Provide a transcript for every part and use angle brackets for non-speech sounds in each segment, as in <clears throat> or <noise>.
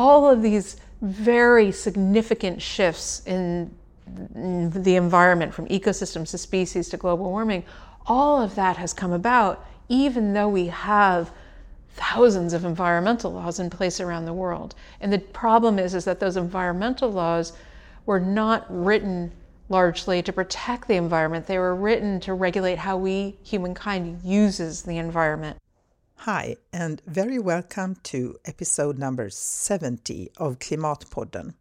all of these very significant shifts in, the environment from ecosystems to species to global warming, all of that has come about even though we have thousands of environmental laws in place around the world. And the problem is, is that those environmental laws were not written largely to protect the environment. They were written to regulate how we, humankind, uses the environment. Hi, and very welcome to episode number 70 of Klimatpodden,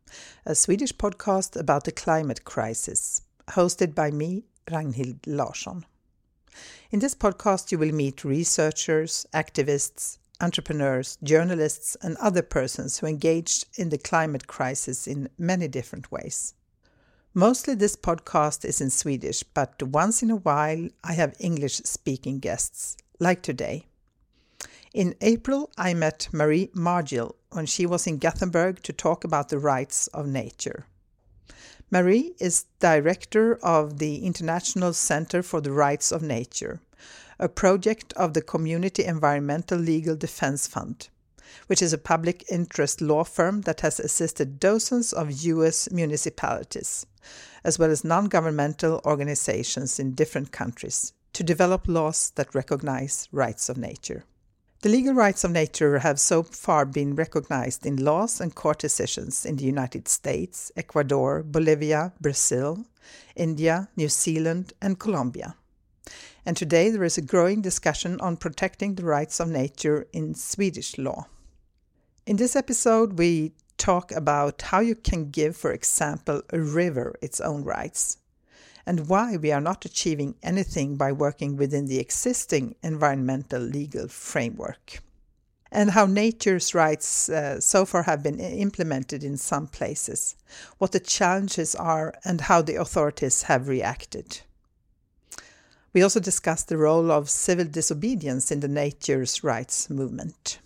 a Swedish podcast about the climate crisis, hosted by me, Ragnhild Larsson. In this podcast, you will meet researchers, activists, entrepreneurs, journalists, and other persons who engaged in the climate crisis in many different ways. Mostly this podcast is in Swedish, but once in a while I have English speaking guests, like today. In April, I met Mari Margil when she was in Gothenburg to talk about the rights of nature. Mari is director of the International Center for the Rights of Nature, a project of the Community Environmental Legal Defense Fund, which is a public interest law firm that has assisted dozens of US municipalities, as well as non governmental organizations in different countries, to develop laws that recognize rights of nature. The legal rights of nature have so far been recognized in laws and court decisions in the United States, Ecuador, Bolivia, Brazil, India, New Zealand, and Colombia. And today there is a growing discussion on protecting the rights of nature in Swedish law. In this episode, we talk about how you can give, for example, a river its own rights and why we are not achieving anything by working within the existing environmental legal framework, and how nature's rights uh, so far have been implemented in some places, what the challenges are, and how the authorities have reacted. We also discussed the role of civil disobedience in the nature's rights movement.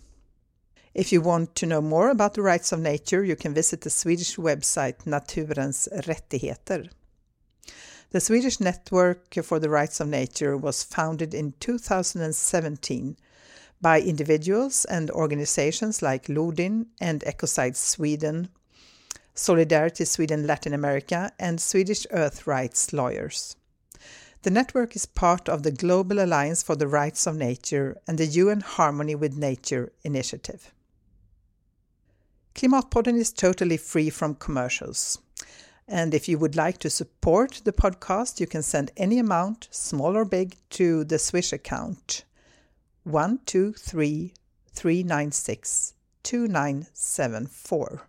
If you want to know more about the rights of nature, you can visit the Swedish website Naturens Rättigheter. The Swedish Network for the Rights of Nature was founded in 2017 by individuals and organizations like Lodyn and Ecocide Sweden, Solidarity Sweden Latin America, and Swedish Earth Rights lawyers. The network is part of the Global Alliance for the Rights of Nature and the UN Harmony with Nature initiative. Klimatpodden is totally free from commercials. And if you would like to support the podcast, you can send any amount, small or big, to the Swish account 123 396 2974.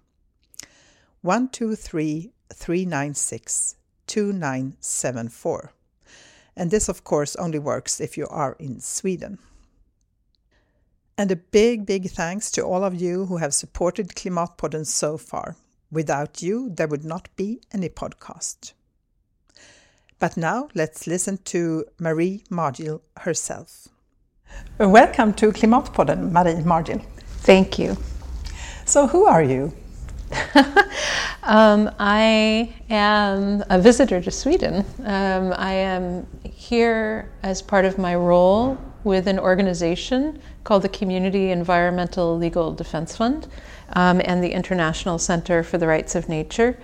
123 396 2974. And this, of course, only works if you are in Sweden. And a big, big thanks to all of you who have supported Klimatpodden so far. Without you, there would not be any podcast. But now let's listen to Mari Margil herself. Welcome to Klimatpodden, Mari Margil. Thank you. So, who are you? <laughs> um, I am a visitor to Sweden. Um, I am here as part of my role with an organization called the Community Environmental Legal Defense Fund um, and the International Center for the Rights of Nature.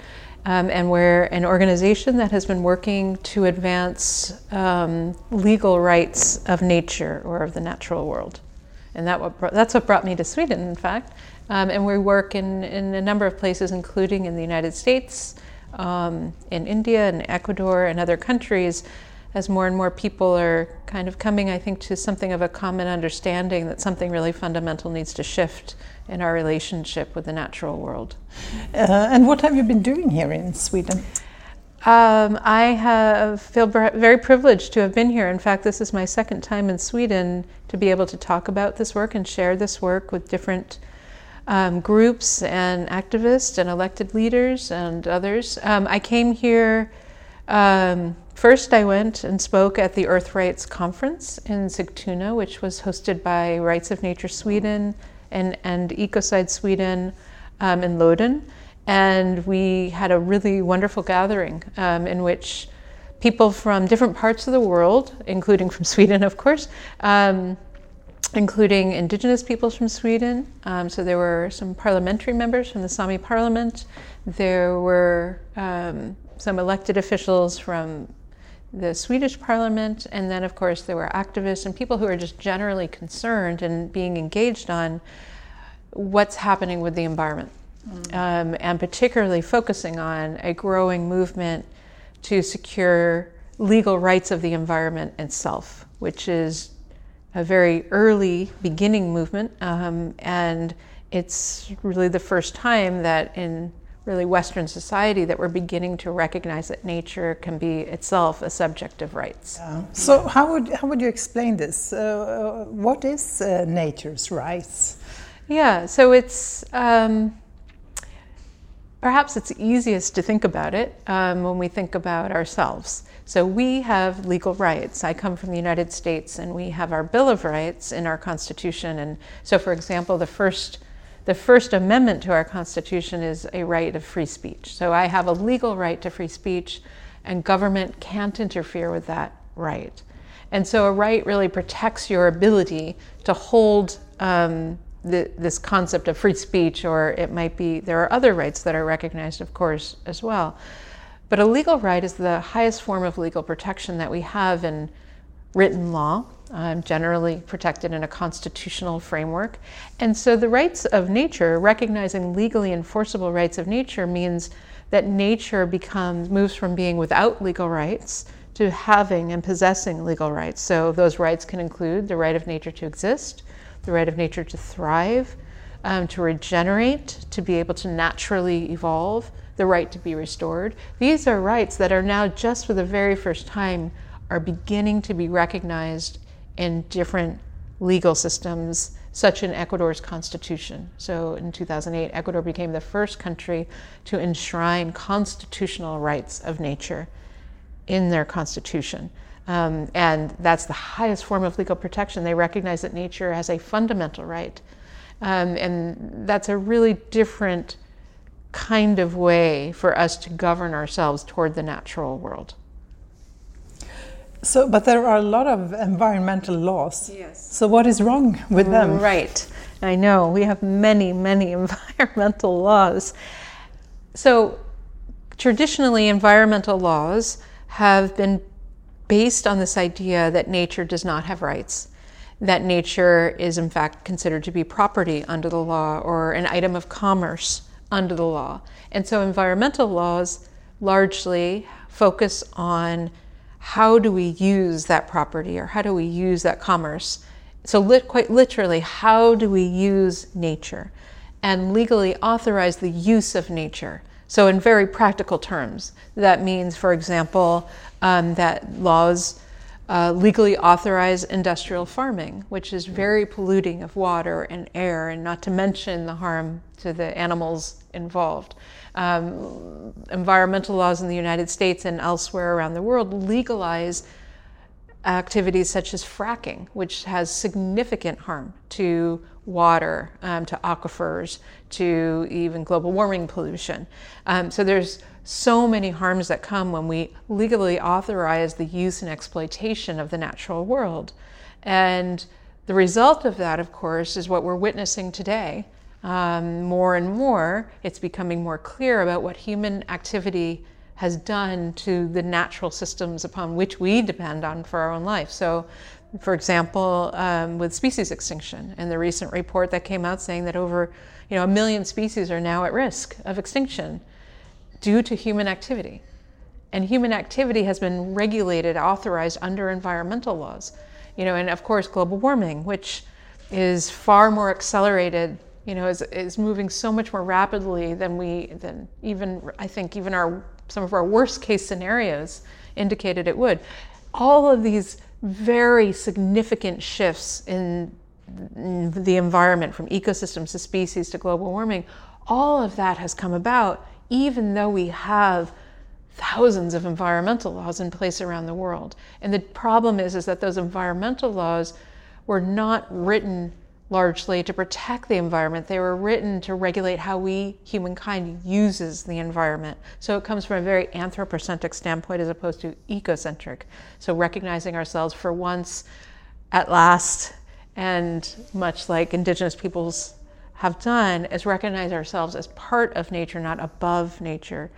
Um, and we're an organization that has been working to advance um, legal rights of nature or of the natural world. And that what brought, that's what brought me to Sweden, in fact. Um, and we work in, in a number of places, including in the United States, um, in India, and Ecuador, and other countries, as more and more people are kind of coming, I think, to something of a common understanding that something really fundamental needs to shift in our relationship with the natural world. Uh, and what have you been doing here in Sweden? Um, I have feel very privileged to have been here. In fact, this is my second time in Sweden to be able to talk about this work and share this work with different um, groups and activists and elected leaders and others. Um, I came here. Um, first, I went and spoke at the Earth Rights Conference in Sigtuna, which was hosted by Rights of Nature Sweden, and, and Ecocide Sweden um, in Lodyn. And we had a really wonderful gathering um, in which people from different parts of the world, including from <laughs> Sweden, of course, um, including indigenous peoples from Sweden. Um, so there were some parliamentary members from the Sami parliament. There were um, some elected officials from the Swedish parliament, and then, of course, there were activists and people who are just generally concerned and being engaged on what's happening with the environment, mm. um, and particularly focusing on a growing movement to secure legal rights of the environment itself, which is a very early beginning movement, um, and it's really the first time that in really Western society that we're beginning to recognize that nature can be itself a subject of rights. Yeah. So, how would how would you explain this? Uh, what is uh, nature's rights? Yeah, so it's um, perhaps it's easiest to think about it um, when we think about ourselves. So we have legal rights. I come from the United States, and we have our Bill of Rights in our Constitution. And so, for example, the first the First Amendment to our Constitution is a right of free speech. So I have a legal right to free speech, and government can't interfere with that right. And so a right really protects your ability to hold um, the, this concept of free speech, or it might be there are other rights that are recognized, of course, as well. But a legal right is the highest form of legal protection that we have in written law, um, generally protected in a constitutional framework. And so the rights of nature, recognizing legally enforceable rights of nature, means that nature becomes moves from being without legal rights to having and possessing legal rights. So those rights can include the right of nature to exist, the right of nature to thrive, um, to regenerate, to be able to naturally evolve, the right to be restored. These are rights that are now just for the very first time are beginning to be recognized in different legal systems, such in Ecuador's constitution. So in 2008, Ecuador became the first country to enshrine constitutional rights of nature in their constitution. Um, and that's the highest form of legal protection. They recognize that nature has a fundamental right. Um, and that's a really different kind of way for us to govern ourselves toward the natural world. So, but there are a lot of environmental laws. Yes. So, what is wrong with them? Right. I know. We have many, many <laughs> environmental laws. So, traditionally, environmental laws have been based on this idea that nature does not have rights, that nature is, in fact, considered to be property under the law or an item of commerce under the law. And so, environmental laws largely focus on how do we use that property or how do we use that commerce? So, quite literally, how do we use nature and legally authorize the use of nature? So, in very practical terms, that means, for example, um, that laws uh, legally authorize industrial farming, which is very polluting of water and air, and not to mention the harm to the animals involved um, environmental laws in the United States and elsewhere around the world legalize activities such as fracking, which has significant harm to water, um, to aquifers, to even global warming pollution. Um, so there's so many harms that come when we legally authorize the use and exploitation of the natural world. And the result of that, of course, is what we're witnessing today um, more and more, it's becoming more clear about what human activity has done to the natural systems upon which we depend on for our own life. So, for example, um, with species extinction, and the recent report that came out saying that over you know, a million species are now at risk of extinction due to human activity. And human activity has been regulated, authorized under environmental laws. You know, and of course, global warming, which is far more accelerated you know, is, is moving so much more rapidly than we, than even, I think, even our, some of our worst case scenarios indicated it would. All of these very significant shifts in, the environment, from ecosystems to species to global warming, all of that has come about even though we have thousands of environmental laws in place around the world. And the problem is, is that those environmental laws were not written largely to protect the environment. They were written to regulate how we, humankind, uses the environment. So it comes from a very anthropocentric standpoint as opposed to ecocentric. So recognizing ourselves for once, at last, and much like indigenous peoples have done, is recognize ourselves as part of nature, not above nature.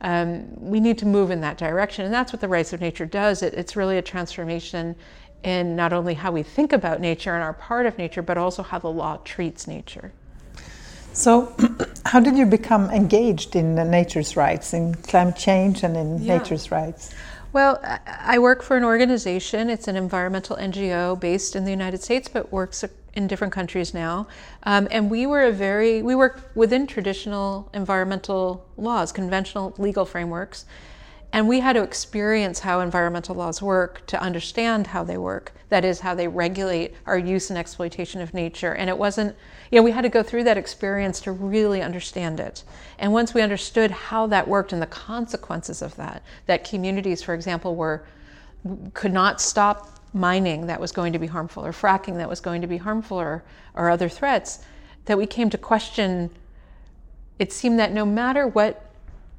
Um, we need to move in that direction, and that's what the rights of nature does. It, it's really a transformation in not only how we think about nature and are part of nature, but also how the law treats nature. So, <clears throat> how did you become engaged in nature's rights, in climate change, and in yeah. nature's rights? Well, I work for an organization. It's an environmental NGO based in the United States, but works in different countries now. Um, and we were a very we work within traditional environmental laws, conventional legal frameworks. And we had to experience how environmental laws work to understand how they work. That is, how they regulate our use and exploitation of nature. And it wasn't, you know, we had to go through that experience to really understand it. And once we understood how that worked and the consequences of that, that communities, for example, were could not stop mining that was going to be harmful or fracking that was going to be harmful or, or other threats, that we came to question it seemed that no matter what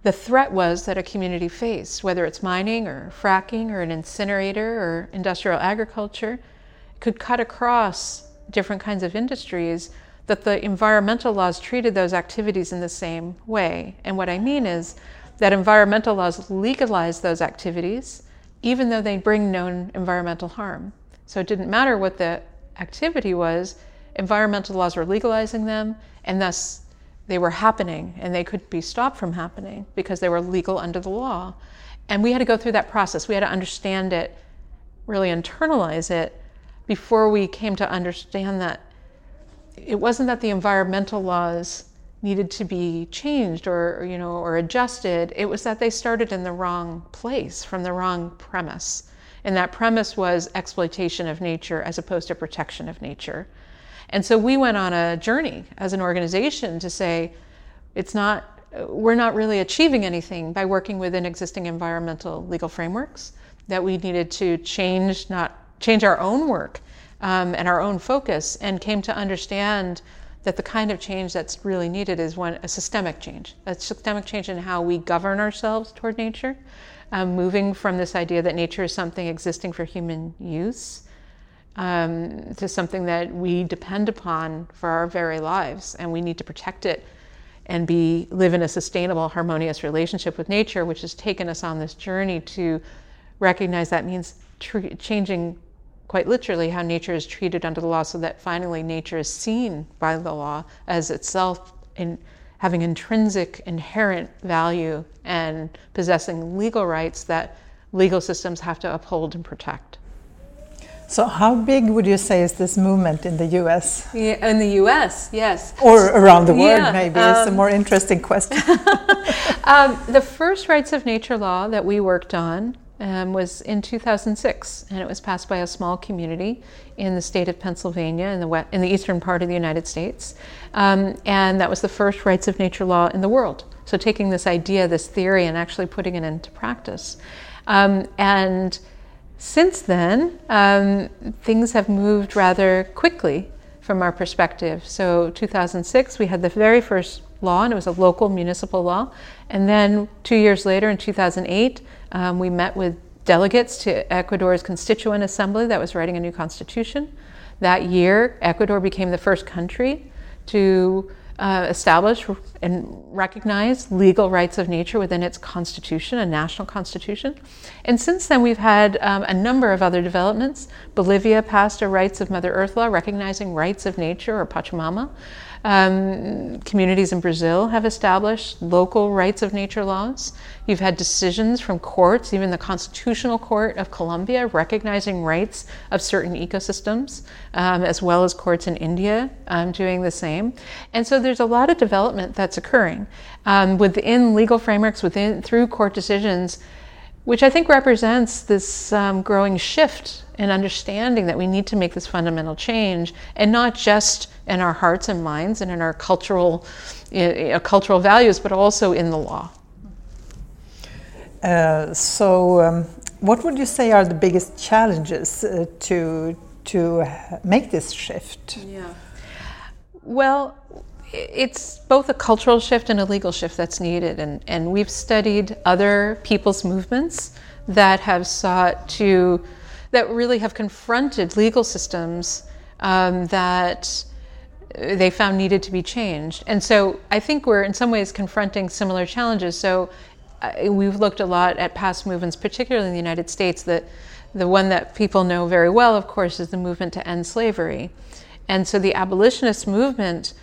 the threat was that a community faced, whether it's mining or fracking or an incinerator or industrial agriculture, could cut across different kinds of industries, that the environmental laws treated those activities in the same way. And what I mean is that environmental laws legalize those activities even though they bring known environmental harm. So it didn't matter what the activity was, environmental laws were legalizing them, and thus they were happening and they could be stopped from happening because they were legal under the law. And we had to go through that process. We had to understand it, really internalize it before we came to understand that it wasn't that the environmental laws needed to be changed or you know or adjusted it was that they started in the wrong place from the wrong premise and that premise was exploitation of nature as opposed to protection of nature and so we went on a journey as an organization to say it's not, we're not really achieving anything by working within existing environmental legal frameworks, that we needed to change, not change our own work um, and our own focus, and came to understand that the kind of change that's really needed is one a systemic change, a systemic change in how we govern ourselves toward nature, um, moving from this idea that nature is something existing for human use um, to something that we depend upon for our very lives, and we need to protect it and be live in a sustainable, harmonious relationship with nature, which has taken us on this journey to recognize that means tr- changing quite literally how nature is treated under the law, so that finally nature is seen by the law as itself in having intrinsic, inherent value and possessing legal rights that legal systems have to uphold and protect. So, how big would you say is this movement in the US? Yeah, in the US, yes. Or around the world, yeah, maybe. Um, it's a more interesting question. <laughs> um, the first rights of nature law that we worked on um, was in 2006, and it was passed by a small community in the state of Pennsylvania, in the, west, in the eastern part of the United States. Um, and that was the first rights of nature law in the world. So, taking this idea, this theory, and actually putting it into practice. Um, and since then, um, things have moved rather quickly from our perspective. So, 2006, we had the very first law, and it was a local municipal law. And then, two years later, in 2008, um, we met with delegates to Ecuador's Constituent Assembly that was writing a new constitution. That year, Ecuador became the first country to uh, establish and recognize legal rights of nature within its constitution, a national constitution. And since then, we've had um, a number of other developments. Bolivia passed a Rights of Mother Earth law recognizing rights of nature or Pachamama. Um, communities in Brazil have established local rights of nature laws. You've had decisions from courts, even the Constitutional Court of Colombia, recognizing rights of certain ecosystems, um, as well as courts in India um, doing the same. And so there's a lot of development that's occurring um, within legal frameworks, within through court decisions which I think represents this um, growing shift in understanding that we need to make this fundamental change, and not just in our hearts and minds and in our cultural, uh, cultural values, but also in the law. Uh, so, um, what would you say are the biggest challenges uh, to to make this shift? Yeah. Well, it's both a cultural shift and a legal shift that's needed. And, and we've studied other people's movements that have sought to, that really have confronted legal systems um, that they found needed to be changed. And so I think we're in some ways confronting similar challenges. So uh, we've looked a lot at past movements, particularly in the United States. That the one that people know very well, of course, is the movement to end slavery. And so the abolitionist movement,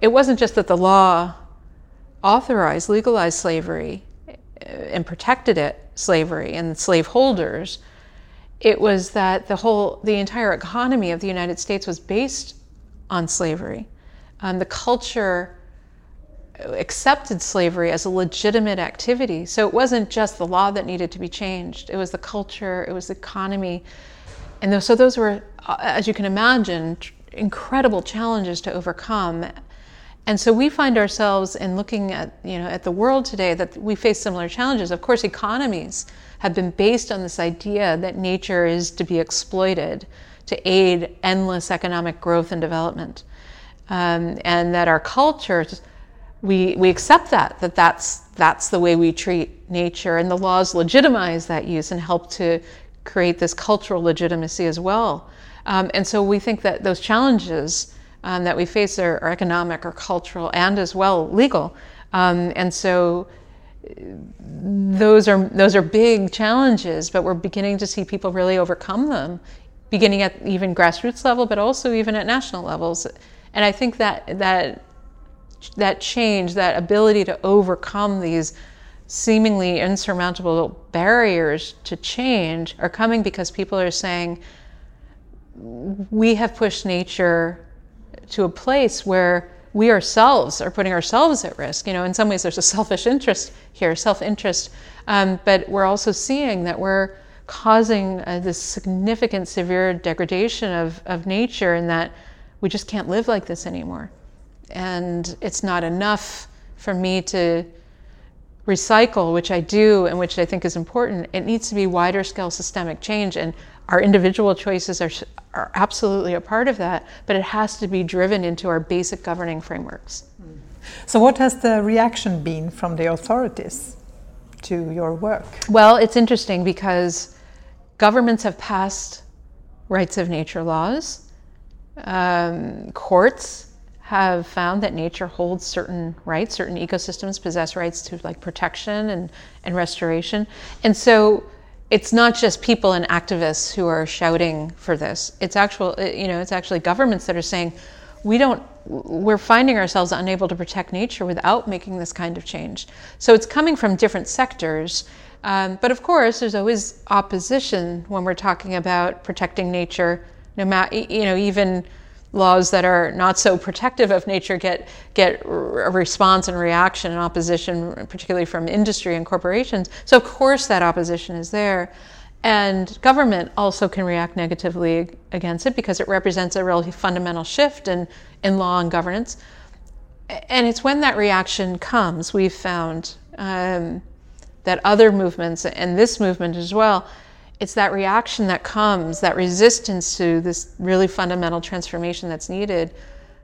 it wasn't just that the law authorized, legalized slavery uh, and protected it, slavery and slaveholders. It was that the whole, the entire economy of the United States was based on slavery. Um, the culture accepted slavery as a legitimate activity. So it wasn't just the law that needed to be changed, it was the culture, it was the economy. And so those were, uh, as you can imagine, incredible challenges to overcome. And so we find ourselves in looking at, you know, at the world today that we face similar challenges. Of course, economies have been based on this idea that nature is to be exploited to aid endless economic growth and development. Um, and that our cultures, we, we accept that, that that's, that's the way we treat nature, and the laws legitimize that use and help to create this cultural legitimacy as well. Um, and so we think that those challenges um, that we face are, are, economic or cultural and as well legal. Um, and so those are those are big challenges, but we're beginning to see people really overcome them beginning at even grassroots level, but also even at national levels. And I think that that that change, that ability to overcome these seemingly insurmountable barriers to change, are coming because people are saying we have pushed nature to a place where we ourselves are putting ourselves at risk. You know, in some ways, there's a selfish interest here, self-interest, um, but we're also seeing that we're causing uh, this significant, severe degradation of, of nature, and that we just can't live like this anymore. And it's not enough for me to recycle, which I do and which I think is important. It needs to be wider scale systemic change, and our individual choices are, are absolutely a part of that, but it has to be driven into our basic governing frameworks. So, what has the reaction been from the authorities to your work? Well, it's interesting because governments have passed rights of nature laws. Um, courts have found that nature holds certain rights, certain ecosystems possess rights to like protection and, and restoration. And so it's not just people and activists who are shouting for this. It's actual, you know, it's actually governments that are saying, we don't, we're finding ourselves unable to protect nature without making this kind of change. So it's coming from different sectors. Um, but of course, there's always opposition when we're talking about protecting nature. No matter, you know, even laws that are not so protective of nature get get a response and reaction and opposition, particularly from industry and corporations. So of course, that opposition is there. And government also can react negatively against it because it represents a really fundamental shift in, in law and governance. And it's when that reaction comes, we've found um, that other movements and this movement as well, it's that reaction that comes, that resistance to this really fundamental transformation that's needed.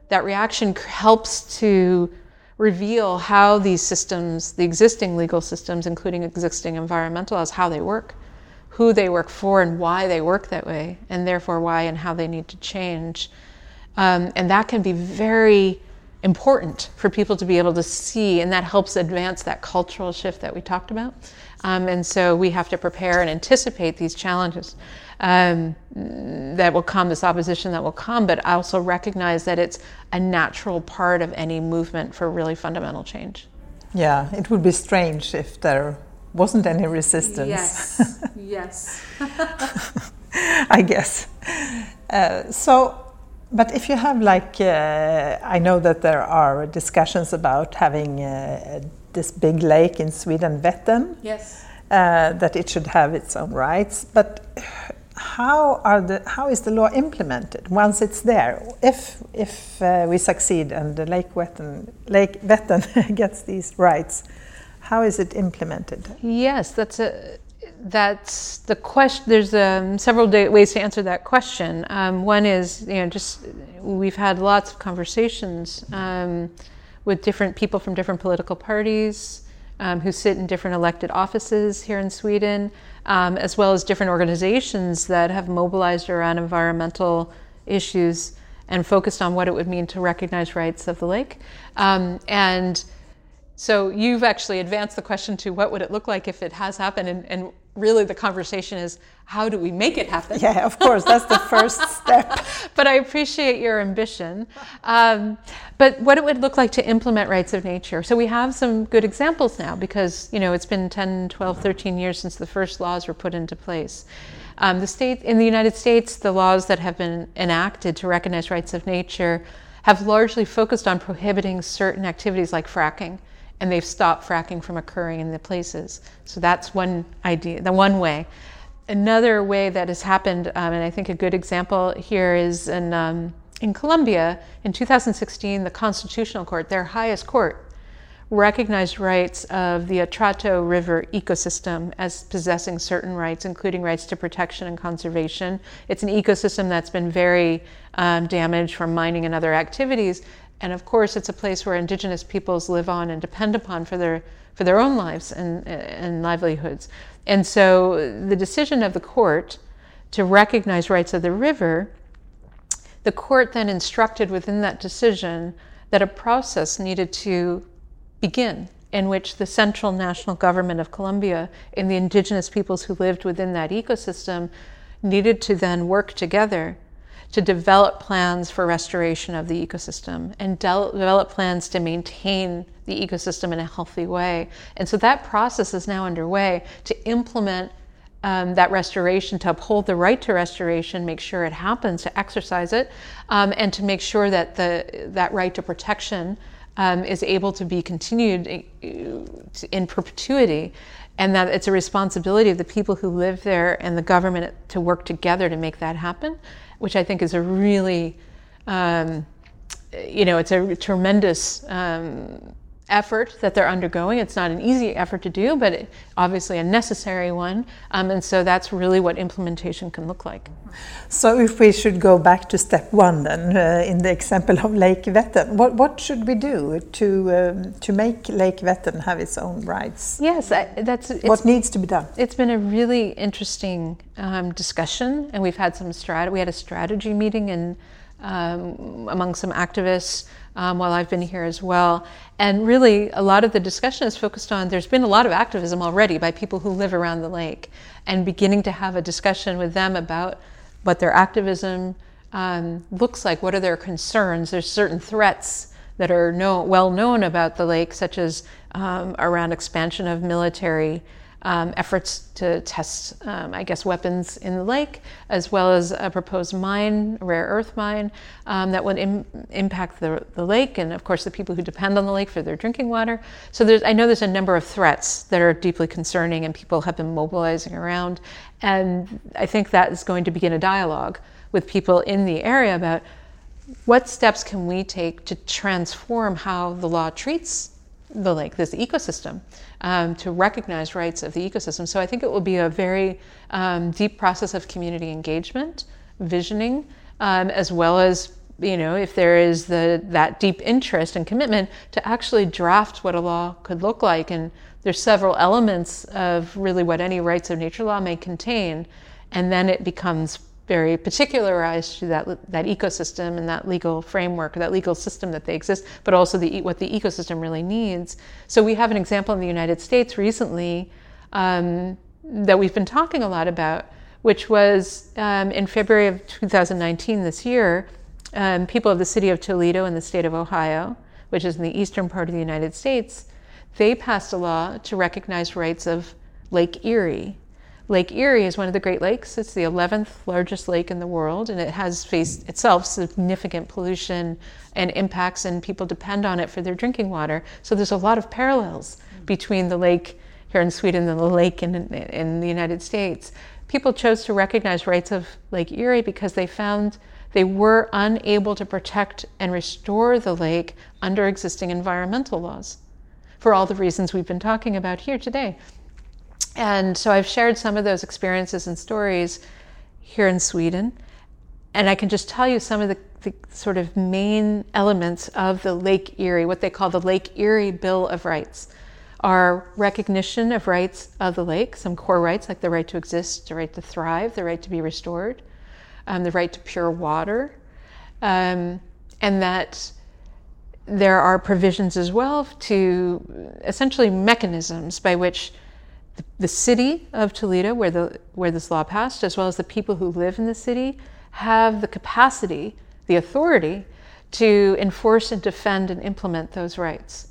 That reaction helps to reveal how these systems, the existing legal systems, including existing environmental laws, how they work, who they work for, and why they work that way, and therefore why and how they need to change. Um, and that can be very important for people to be able to see, and that helps advance that cultural shift that we talked about. Um, and so we have to prepare and anticipate these challenges um, that will come, this opposition that will come, but I also recognize that it's a natural part of any movement for really fundamental change. Yeah, it would be strange if there wasn't any resistance. Yes, <laughs> yes. <laughs> I guess. Uh, so, but if you have like, uh, I know that there are discussions about having uh, this big lake in Sweden, Vättern. Yes. Uh, that it should have its own rights, but how are the how is the law implemented once it's there? If if uh, we succeed and the Lake Vättern Lake Vättern <laughs> gets these rights, how is it implemented? Yes, that's a that's the question. There's um, several ways to answer that question. Um, one is, you know, just we've had lots of conversations um, with different people from different political parties um, who sit in different elected offices here in Sweden, um, as well as different organizations that have mobilized around environmental issues and focused on what it would mean to recognize rights of the lake. Um, and so you've actually advanced the question to what would it look like if it has happened, and, and really the conversation is how do we make it happen? Yeah, of course, that's the first <laughs> step. but I appreciate your ambition. Um, but what it would look like to implement rights of nature. So we have some good examples now because, you know, it's been 10, 12, 13 years since the first laws were put into place. Um, the state in the United States, the laws that have been enacted to recognize rights of nature have largely focused on prohibiting certain activities like fracking and they've stopped fracking from occurring in the places. So that's one idea, the one way. Another way that has happened, um, and I think a good example here is in, um, in Colombia in 2016, the Constitutional Court, their highest court, recognized rights of the Atrato River ecosystem as possessing certain rights, including rights to protection and conservation. It's an ecosystem that's been very um, damaged from mining and other activities, and of course, it's a place where indigenous peoples live on and depend upon for their for their own lives and, and livelihoods. And so, the decision of the court to recognize rights of the river, the court then instructed within that decision that a process needed to begin in which the central national government of Colombia and the indigenous peoples who lived within that ecosystem needed to then work together to develop plans for restoration of the ecosystem and de- develop plans to maintain the ecosystem in a healthy way. And so that process is now underway to implement um, that restoration, to uphold the right to restoration, make sure it happens, to exercise it, um, and to make sure that the that right to protection um, is able to be continued uh, in perpetuity and that it's a responsibility of the people who live there and the government to work together to make that happen which I think is a really, um, you know, it's a tremendous um, effort that they're undergoing. It's not an easy effort to do, but it, obviously a necessary one. Um, and so that's really what implementation can look like. So, if we should go back to step one, then uh, in the example of Lake Vättern, what, what should we do to um, to make Lake Vättern have its own rights? Yes, I, that's what needs to be done. It's been a really interesting um, discussion, and we've had some strat. We had a strategy meeting and um, among some activists um, while I've been here as well. And really, a lot of the discussion is focused on there's been a lot of activism already by people who live around the lake, and beginning to have a discussion with them about what their activism um, looks like, what are their concerns. There's certain threats that are know, well known about the lake, such as um, around expansion of military um, efforts to test, um, I guess, weapons in the lake, as well as a proposed mine, a rare earth mine, um, that would Im- impact the, the lake and, of course, the people who depend on the lake for their drinking water. So there's, I know there's a number of threats that are deeply concerning, and people have been mobilizing around. And I think that is going to begin a dialogue with people in the area about what steps can we take to transform how the law treats the lake, this ecosystem, um, to recognize rights of the ecosystem. So I think it will be a very um, deep process of community engagement, visioning, um, as well as you know if there is the that deep interest and commitment to actually draft what a law could look like. And there's several elements of really what any rights of nature law may contain, and then it becomes very particularized to that, that ecosystem and that legal framework, that legal system that they exist, but also the, what the ecosystem really needs. So we have an example in the United States recently um, that we've been talking a lot about, which was um, in February of 2019 this year, um, people of the city of Toledo in the state of Ohio, which is in the eastern part of the United States, they passed a law to recognize rights of Lake Erie Lake Erie is one of the Great Lakes. It's the 11th largest lake in the world, and it has faced itself significant pollution and impacts, and people depend on it for their drinking water. So there's a lot of parallels between the lake here in Sweden and the lake in, in the United States. People chose to recognize rights of Lake Erie because they found they were unable to protect and restore the lake under existing environmental laws for all the reasons we've been talking about here today. And so I've shared some of those experiences and stories here in Sweden. And I can just tell you some of the, the, sort of main elements of the Lake Erie, what they call the Lake Erie Bill of Rights, are recognition of rights of the lake, some core rights like the right to exist, the right to thrive, the right to be restored, um, the right to pure water, um, and that there are provisions as well to essentially mechanisms by which the, city of Toledo, where, the, where this law passed, as well as the people who live in the city, have the capacity, the authority to enforce and defend and implement those rights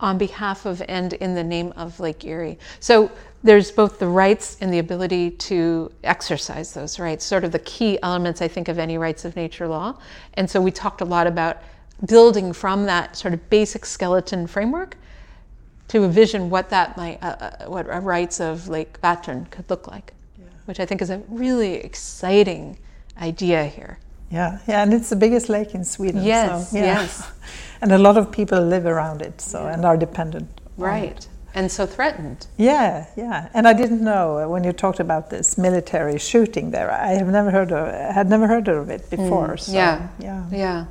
on behalf of and in the name of Lake Erie. So there's both the rights and the ability to exercise those rights, sort of the key elements, I think, of any rights of nature law. And so we talked a lot about building from that sort of basic skeleton framework to envision what that might, uh, uh, what rights of Lake Vättern could look like, yeah. which I think is a really exciting idea here. Yeah, yeah, and it's the biggest lake in Sweden. Yes, so, yeah. yes. <laughs> and a lot of people live around it, so yeah. and are dependent. Right, and so threatened. Yeah, yeah. And I didn't know uh, when you talked about this military shooting there. I have never heard of, had never heard of it before. Mm, so, yeah, yeah, yeah.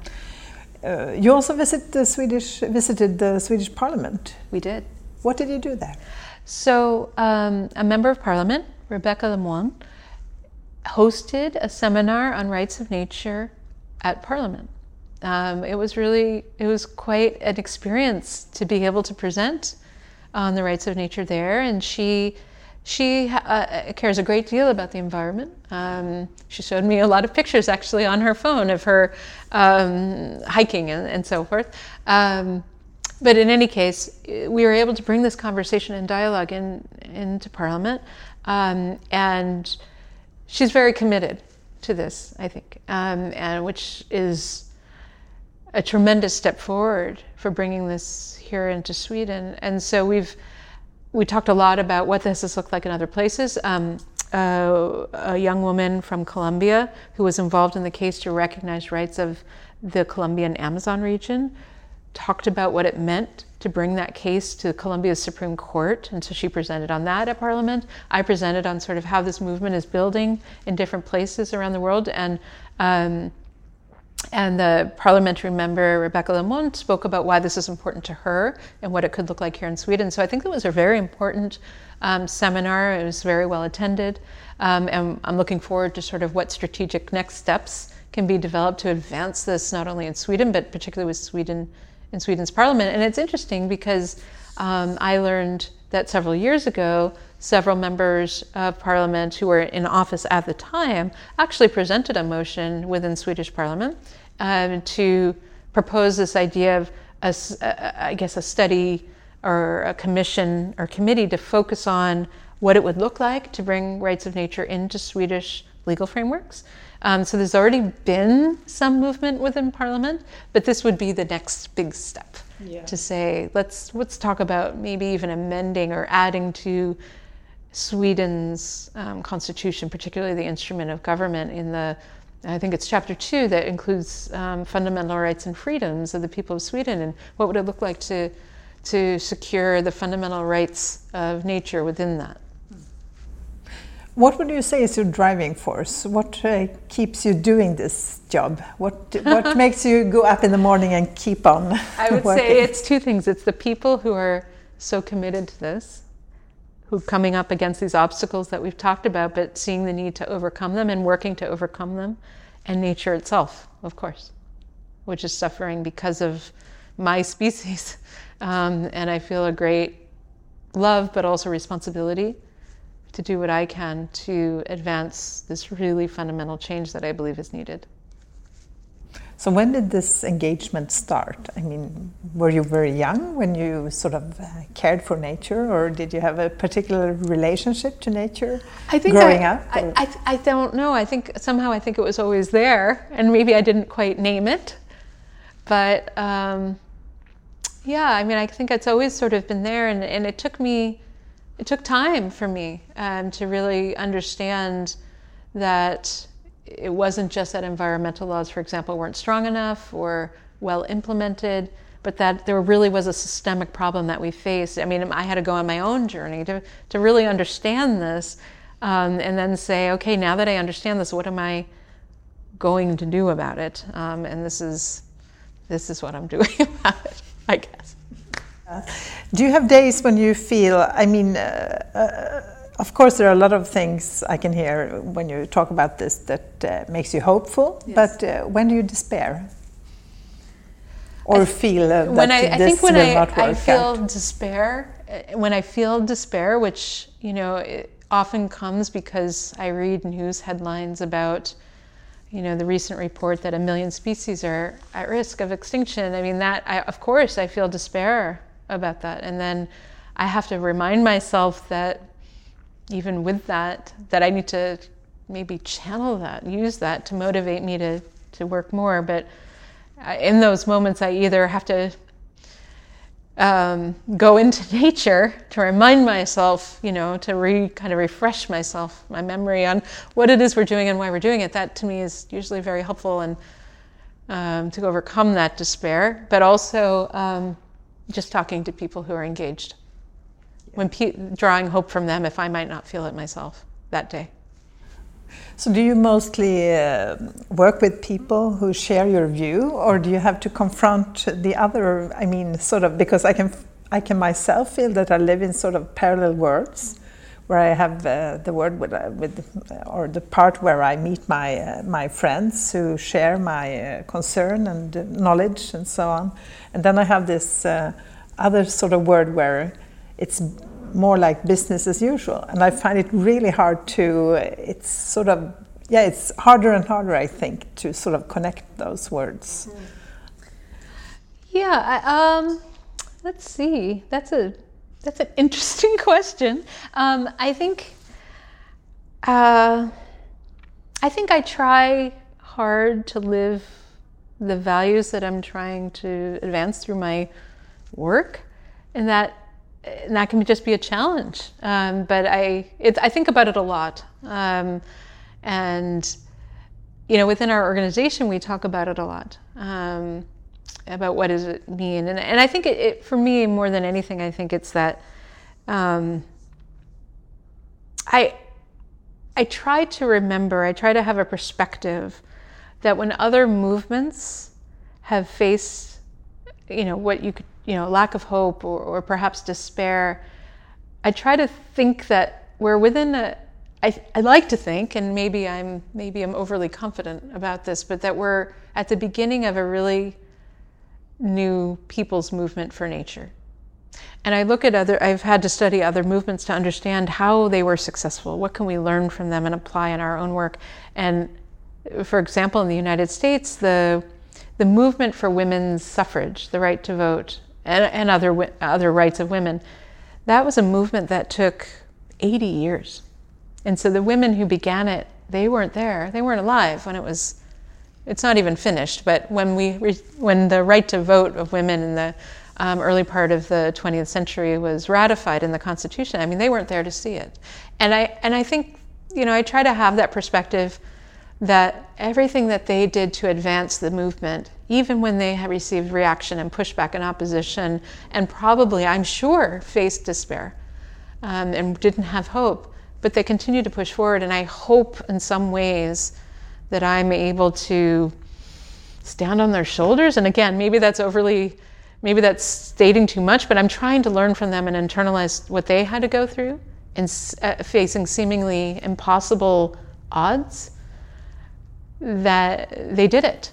Uh, you also visit the Swedish, visited the Swedish Parliament. We did. What did you do there? So, um, a member of Parliament, Rebecka Le Moine, hosted a seminar on rights of nature at Parliament. Um, it was really, it was quite an experience to be able to present on the rights of nature there, and she she uh, cares a great deal about the environment. Um, she showed me a lot of pictures actually on her phone of her um, hiking and, and, so forth. Um, but in any case, we were able to bring this conversation and dialogue in, into Parliament, um, and she's very committed to this, I think, um, and which is a tremendous step forward for bringing this here into Sweden. And so we've we talked a lot about what this has looked like in other places. Um, uh, a young woman from Colombia who was involved in the case to recognize rights of the Colombian Amazon region talked about what it meant to bring that case to Colombia's Supreme Court. And so she presented on that at Parliament. I presented on sort of how this movement is building in different places around the world. And um, and the parliamentary member, Rebecka Le Moine, spoke about why this is important to her and what it could look like here in Sweden. So I think it was a very important um, seminar. It was very well attended. Um, and I'm looking forward to sort of what strategic next steps can be developed to advance this not only in Sweden, but particularly with Sweden in Sweden's parliament. And it's interesting because um, I learned that several years ago, several members of parliament who were in office at the time actually presented a motion within Swedish parliament um, to propose this idea of, a, I guess, a study or a commission or committee to focus on what it would look like to bring rights of nature into Swedish legal frameworks. Um, so there's already been some movement within Parliament, but this would be the next big step yeah. to say let's let's talk about maybe even amending or adding to Sweden's um, constitution, particularly the instrument of government in the I think it's chapter two that includes um, fundamental rights and freedoms of the people of Sweden, and what would it look like to to secure the fundamental rights of nature within that. What would you say is your driving force? What uh, keeps you doing this job? What what <laughs> makes you go up in the morning and keep on? I would <laughs> working? say it's two things. It's the people who are so committed to this, who coming up against these obstacles that we've talked about, but seeing the need to overcome them and working to overcome them, and nature itself, of course, which is suffering because of my <laughs> species, um, and I feel a great love, but also responsibility to do what I can to advance this really fundamental change that I believe is needed. So, when did this engagement start? I mean, were you very young when you sort of uh, cared for nature, or did you have a particular relationship to nature I think growing I, up? I, I, I, don't know. I think somehow I think it was always there, and maybe I didn't quite name it. But um, yeah, I mean, I think it's always sort of been there, and, and it took me it took time for me um, to really understand that it wasn't just that environmental laws, for example, weren't strong enough or well implemented, but that there really was a systemic problem that we faced. I mean, I had to go on my own journey to, to really understand this um, and then say, okay, now that I understand this, what am I going to do about it? Um, and this is, this is what I'm <laughs> doing about it, I guess. Do you have days when you feel, I mean, uh, uh, of course, there are a lot of things I can hear when you talk about this that uh, makes you hopeful. Yes. But uh, when do you despair? Or feel uh, that when I, I think when I, I feel out? despair, uh, when I feel despair, which you know often comes because I read news headlines about you know the recent report that a million species are at risk of extinction. I mean that I, of course I feel despair about that, and then I have to remind myself that even with that, that I need to maybe channel that, use that to motivate me to, to work more. But in those moments, I either have to um, go into <laughs> nature to remind myself, you know, to re, kind of refresh myself, my memory on what it is we're doing and why we're doing it. That to me is usually very helpful and um, to overcome that despair, but also um, just talking to people who are engaged when pe- drawing hope from them if I might not feel it myself that day. So, do you mostly uh, work with people who share your view, or do you have to confront the other? I mean, sort of because I can, I can myself feel that I live in sort of parallel worlds, where I have uh, the word with, uh, with, or the part where I meet my uh, my friends who share my uh, concern and knowledge and so on, and then I have this uh, other sort of word where it's more like business as usual. And I find it really hard to, it's sort of, yeah, it's harder and harder, I think, to sort of connect those words. Yeah, I, um, let's see. That's a that's an <laughs> interesting question. Um, I think uh, I think I try hard to live the values that I'm trying to advance through my work, and that and that can just be a challenge. Um, but I, I think about it a lot. Um, and, you know, within our organization, we talk about it a lot um, about what does it mean. And, and I think it, it, for me, more than anything, I think it's that um, I, I try to remember, I try to have a perspective that when other movements have faced, you know, what you could you know, lack of hope or, or perhaps despair, I try to think that we're within a, I, I like to think, and maybe I'm maybe I'm overly confident about this, but that we're at the beginning of a really new people's movement for nature. And I look at other, I've had to study other movements to understand how they were successful. What can we learn from them and apply in our own work? And for example, in the United States, the, the movement for women's suffrage, the right to vote, and, and other, other rights of women, that was a movement that took 80 years. And so the women who began it, they weren't there. They weren't alive when it was, it's not even finished, but when, we, when the right to vote of women in the um, early part of the 20th century was ratified in the Constitution, I mean, they weren't there to see it. And I, and I think, you know, I try to have that perspective that everything that they did to advance the movement, even when they had received reaction and pushback and opposition, and probably, I'm sure, faced despair um, and didn't have hope, but they continued to push forward. And I hope in some ways that I'm able to stand on their shoulders. And again, maybe that's overly, maybe that's stating too much, but I'm trying to learn from them and internalize what they had to go through and uh, facing seemingly impossible odds that they did it.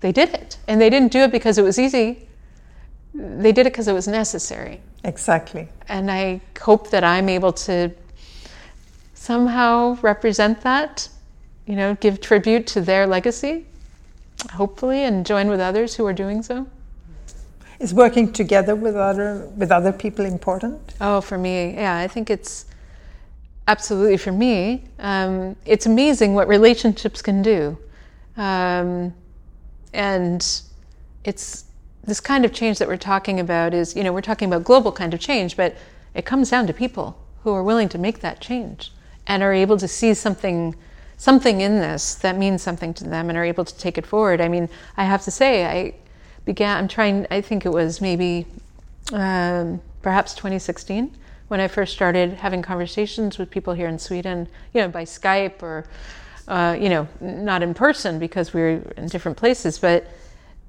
They did it. And they didn't do it because it was easy. They did it because it was necessary. Exactly. And I hope that I'm able to somehow represent that, you know, give tribute to their legacy, hopefully, and join with others who are doing so. Is working together with other with other people important? Oh, for me, yeah, I think it's absolutely for me. Um, it's amazing what relationships can do. Um, and it's this kind of change that we're talking about is, you know, we're talking about global kind of change, but it comes down to people who are willing to make that change and are able to see something something in this that means something to them and are able to take it forward. I mean, I have to say, I began, I'm trying, I think it was maybe um, perhaps 2016 when I first started having conversations with people here in Sweden, you know, by Skype or, uh, you know, not in person because we are in different places, but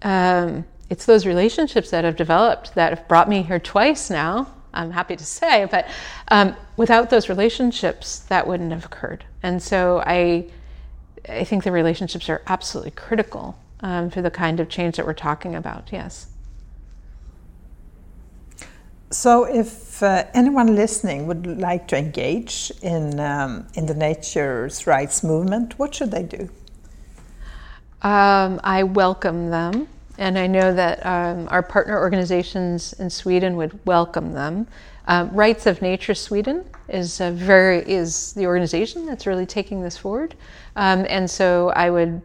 um, it's those relationships that have developed that have brought me here twice now I'm happy to say, but um, without those relationships, that wouldn't have occurred. And so I, I think the relationships are absolutely critical um, for the kind of change that we're talking about. Yes. So, if uh, anyone listening would like to engage in um, in the nature's rights movement, what should they do? Um, I welcome them, and I know that um, our partner organizations in Sweden would welcome them. Um, Rights of Nature Sweden is very is the organization that's really taking this forward, um, and so I would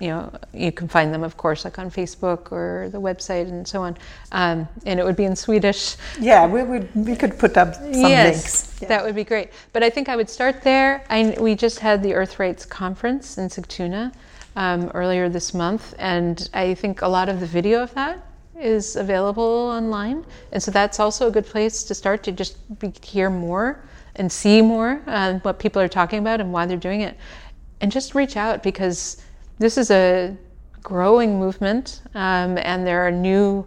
you know, you can find them, of course, like on Facebook or the website and so on. Um, and it would be in Swedish. Yeah, we would. We could put up some yes, links. Yeah. That would be great. But I think I would start there. I, we just had the Earth Rights Conference in Sigtuna um, earlier this month, and I think a lot of the video of that is available online. And so that's also a good place to start to just be, hear more and see more uh, what people are talking about and why they're doing it, and just reach out because this is a growing movement, um, and there are new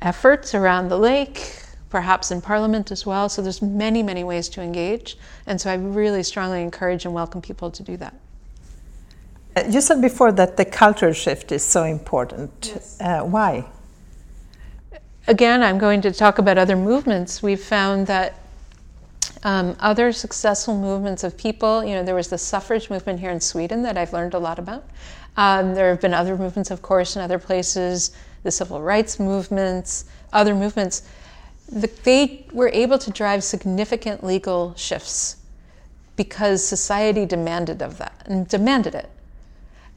efforts around the lake, perhaps in Parliament as well. So there's many, many ways to engage, and so I really strongly encourage and welcome people to do that. Uh, you said before that the cultural shift is so important. Yes. Uh, why? Again, I'm going to talk about other movements. We've found that um, other successful movements of people, you know, there was the suffrage movement here in Sweden that I've learned a lot about. Um, there have been other movements, of course, in other places, the civil rights movements, other movements. The, they were able to drive significant legal shifts because society demanded of that and demanded it.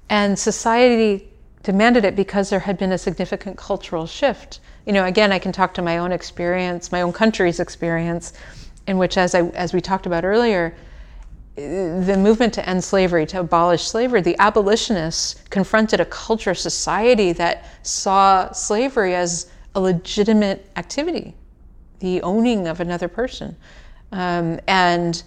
And society demanded it because there had been a significant cultural shift. You know, again, I can talk to my own experience, my own country's experience, in which, as I as we talked about earlier, the movement to end slavery, to abolish slavery, the abolitionists confronted a culture, society that saw slavery as a legitimate activity, the owning of another person. Um, and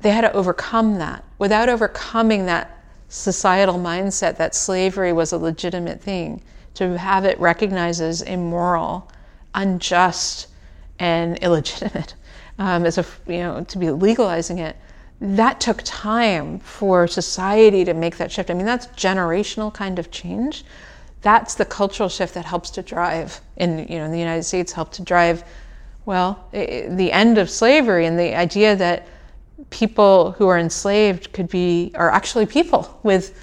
they had to overcome that. Without overcoming that societal mindset that slavery was a legitimate thing, to have it recognized as immoral, unjust, and illegitimate, um, as a, you know, to be legalizing it that took time for society to make that shift. I mean, that's generational kind of change. That's the cultural shift that helps to drive, in you know, in the United States, helped to drive, well, the end of slavery and the idea that people who are enslaved could be are actually people with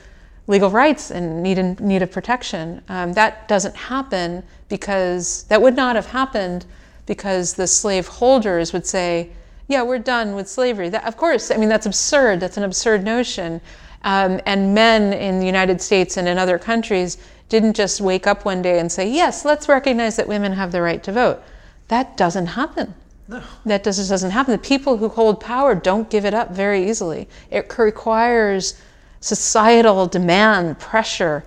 legal rights and need need of protection. Um, that doesn't happen because that would not have happened because the slave holders would say, yeah, we're done with slavery. That, of course, I mean, that's absurd. That's an absurd notion. Um, and men in the United States and in other countries didn't just wake up one day and say, yes, let's recognize that women have the right to vote. That doesn't happen. No. That just doesn't happen. The people who hold power don't give it up very easily. It requires societal demand, pressure,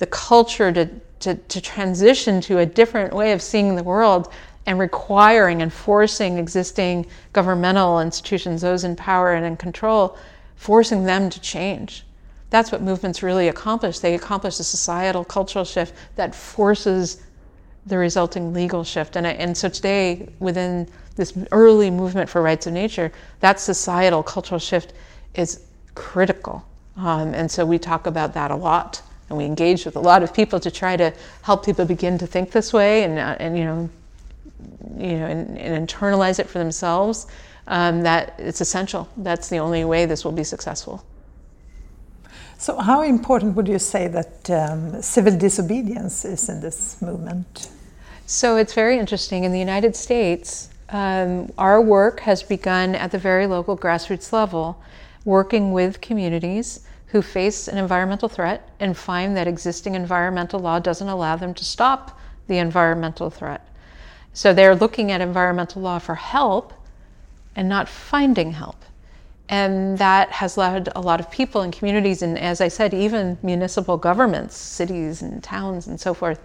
the culture to, to, to transition to a different way of seeing the world and requiring and forcing existing governmental institutions, those in power and in control, forcing them to change. That's what movements really accomplish. They accomplish a societal cultural shift that forces the resulting legal shift. And, and so today, within this early movement for rights of nature, that societal cultural shift is critical. Um, and so we talk about that a lot. And we engage with a lot of people to try to help people begin to think this way and, uh, and you know, you know, and, and internalize it for themselves, um, that it's essential. That's the only way this will be successful. So, how important would you say that um, civil disobedience is in this movement? So, it's very interesting. In the United States, um, our work has begun at the very local grassroots level, working with communities who face an environmental threat and find that existing environmental law doesn't allow them to stop the environmental threat. So they're looking at environmental law for help and not finding help. And that has led a lot of people and communities, and as I said, even municipal governments, cities and towns and so forth,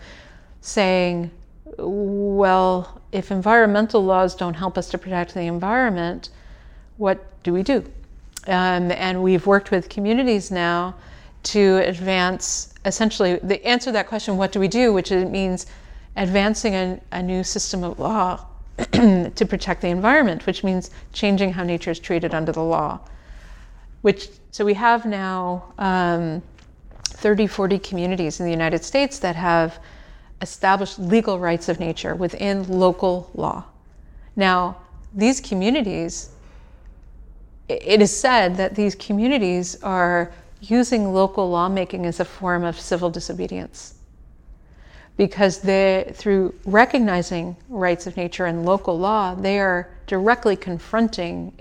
saying, well, if environmental laws don't help us to protect the environment, what do we do? Um, and we've worked with communities now to advance essentially the answer to that question, what do we do, which it means advancing a, a new system of law <clears throat> to protect the environment, which means changing how nature is treated under the law. Which so we have now um, 30, 40 communities in the United States that have established legal rights of nature within local law. Now, these communities, it is said that these communities are using local lawmaking as a form of civil disobedience because they through recognizing rights of nature and local law they are directly confronting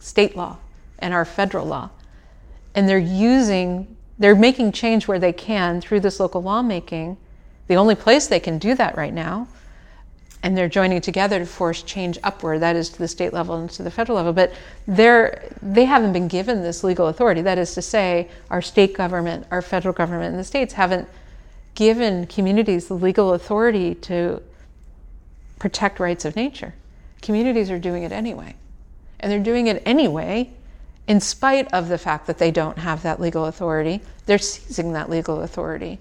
state law and our federal law. And they're using they're making change where they can through this local lawmaking. The only place they can do that right now and they're joining together to force change upward that is to the state level and to the federal level. But they're they haven't been given this legal authority. That is to say our state government our federal government and the states haven't given communities the legal authority to protect rights of nature communities are doing it anyway and they're doing it anyway in spite of the fact that they don't have that legal authority they're seizing that legal authority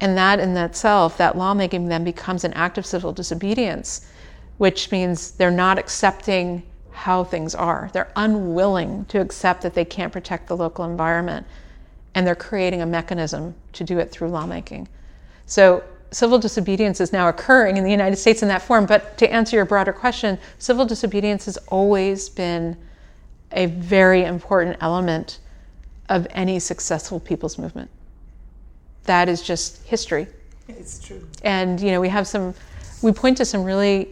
and that in itself, that lawmaking then becomes an act of civil disobedience, which means they're not accepting how things are. They're unwilling to accept that they can't protect the local environment. And they're creating a mechanism to do it through lawmaking. So civil disobedience is now occurring in the United States in that form. But to answer your broader question, civil disobedience has always been a very important element of any successful people's movement that is just history. It's true. And you know, we have some, we point to some really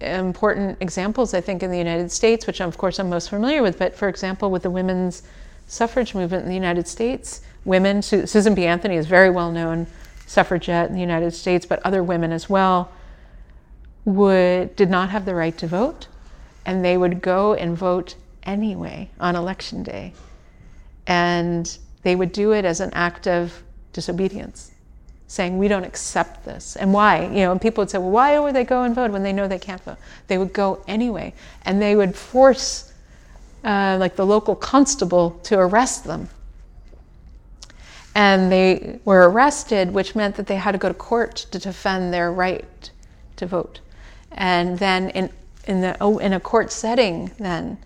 important examples, I think, in the United States, which of course I'm most familiar with. But for example, with the women's suffrage movement in the United States, women, Susan B. Anthony is very well known suffragette in the United States, but other women as well would did not have the right to vote, and they would go and vote anyway on election day, and they would do it as an act of disobedience, saying, We don't accept this. And why? You know, and people would say, Well, why would they go and vote when they know they can't vote? They would go anyway. And they would force, uh, like, the local constable to arrest them. And they were arrested, which meant that they had to go to court to defend their right to vote. And then, in, in, the, oh, in a court setting, then,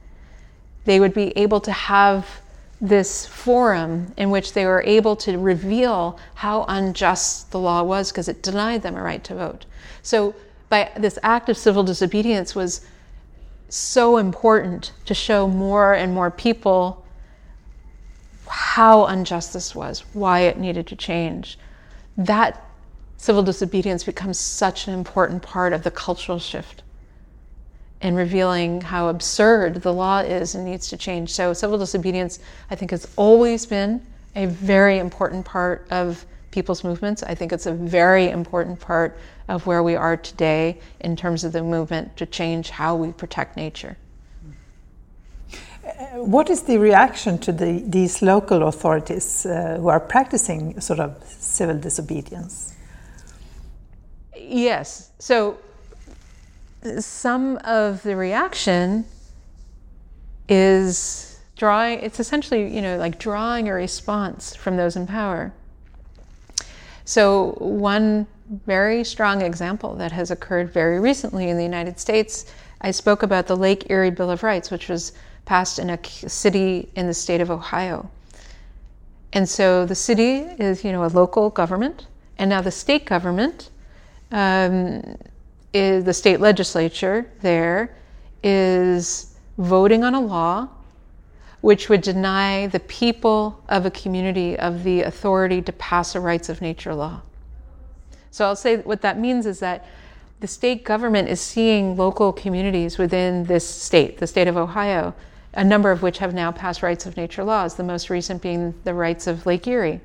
they would be able to have this forum in which they were able to reveal how unjust the law was because it denied them a right to vote. So, by this act of civil disobedience was so important to show more and more people how unjust this was, why it needed to change. That civil disobedience becomes such an important part of the cultural shift and revealing how absurd the law is and needs to change. So, civil disobedience, I think, has always been a very important part of people's movements. I think it's a very important part of where we are today in terms of the movement to change how we protect nature. Uh, what is the reaction to the, these local authorities uh, who are practicing sort of civil disobedience? Yes. So some of the reaction is drawing, it's essentially, you know, like drawing a response from those in power. So, one very strong example that has occurred very recently in the United States, I spoke about the Lake Erie Bill of Rights, which was passed in a city in the state of Ohio. And so the city is, you know, a local government, and now the state government um, is the state legislature there is voting on a law which would deny the people of a community of the authority to pass a rights of nature law. So I'll say what that means is that the state government is seeing local communities within this state, the state of Ohio, a number of which have now passed rights of nature laws, the most recent being the rights of Lake Erie.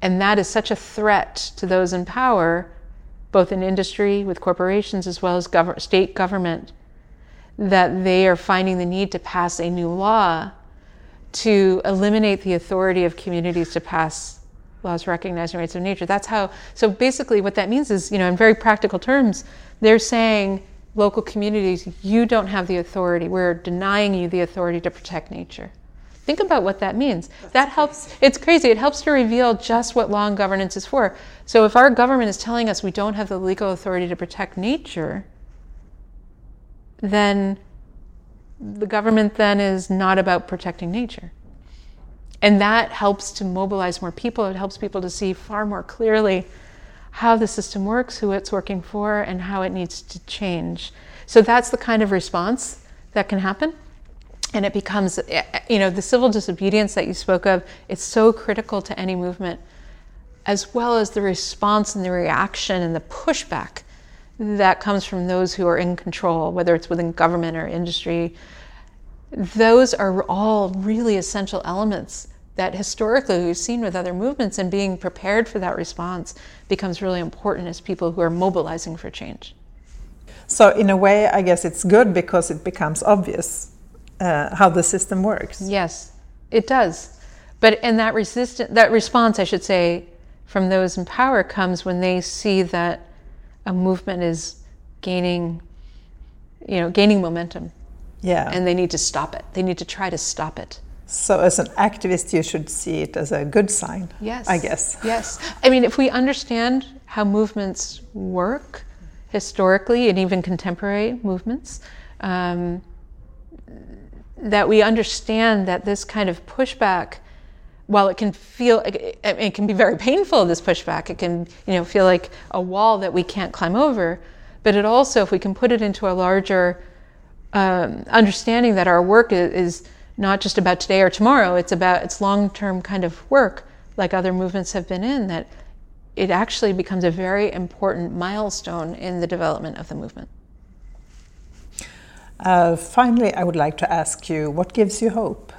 And that is such a threat to those in power both in industry with corporations as well as gov- state government, that they are finding the need to pass a new law to eliminate the authority of communities to pass laws recognizing rights of nature. That's how, so basically, what that means is, you know, in very practical terms, they're saying, local communities, you don't have the authority. We're denying you the authority to protect nature. Think about what that means. That's that helps, crazy. it's crazy. It helps to reveal just what law and governance is for. So if our government is telling us we don't have the legal authority to protect nature, then the government then is not about protecting nature. And that helps to mobilize more people. It helps people to see far more clearly how the system works, who it's working for, and how it needs to change. So that's the kind of response that can happen. And it becomes, you know, the civil disobedience that you spoke of, it's so critical to any movement, as well as the response and the reaction and the pushback that comes from those who are in control, whether it's within government or industry. Those are all really essential elements that historically we've seen with other movements, and being prepared for that response becomes really important as people who are mobilizing for change. So, in a way, I guess it's good because it becomes obvious uh, how the system works. Yes, it does. But and that resistance, that response, I should say, from those in power comes when they see that a movement is gaining, you know, gaining momentum. Yeah. And they need to stop it. They need to try to stop it. So, as an activist, you should see it as a good sign. Yes. I guess. Yes. I mean, if we understand how movements work historically and even contemporary movements, um, that we understand that this kind of pushback while it can feel it, can be very painful this pushback. It can you know feel like a wall that we can't climb over. But it also if we can put it into a larger um, understanding that our work is, is, not just about today or tomorrow it's about it's long-term kind of work like other movements have been in that it actually becomes a very important milestone in the development of the movement. Uh, finally i would like to ask you what gives you hope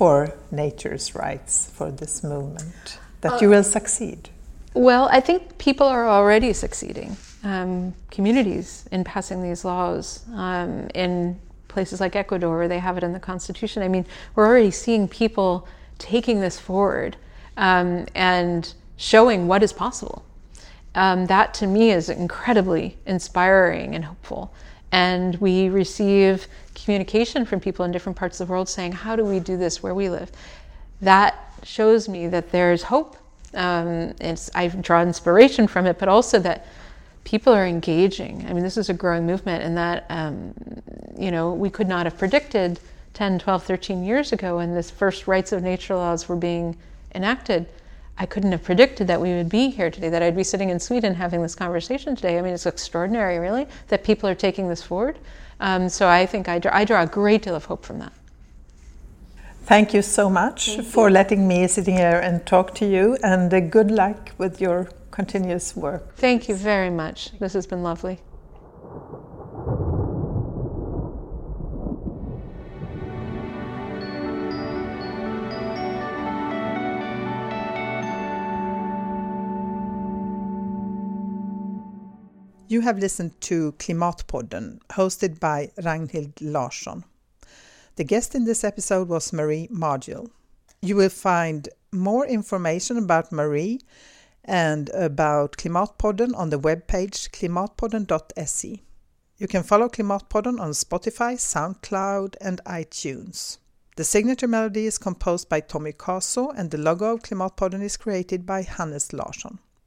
for nature's rights for this movement that uh, you will succeed? Well, I think people are already succeeding. Um, communities in passing these laws um, in places like Ecuador, where they have it in the constitution. I mean, we're already seeing people taking this forward um, and showing what is possible. Um, that to me is incredibly inspiring and hopeful. And we receive communication from people in different parts of the world saying, How do we do this where we live? That shows me that there's hope. Um, I draw inspiration from it, but also that people are engaging. I mean, this is a growing movement, and that, um, you know, we could not have predicted 10, 12, 13 years ago when this first rights of nature laws were being enacted I couldn't have predicted that we would be here today, that I'd be sitting in Sweden having this conversation today. I mean, it's extraordinary, really, that people are taking this forward. Um, so I think I draw, I draw, a great deal of hope from that. Thank you so much Thank for you. letting me sit here and talk to you, and uh, good luck with your continuous work. Thank you very much. This has been lovely. You have listened to Klimatpodden, hosted by Ragnhild Larsson. The guest in this episode was Mari Margil. You will find more information about Mari and about Klimatpodden on the webpage klimatpodden.se. You can follow Klimatpodden on Spotify, SoundCloud, and iTunes. The signature melody is composed by Tommy Caso, and the logo of Klimatpodden is created by Hannes Larsson.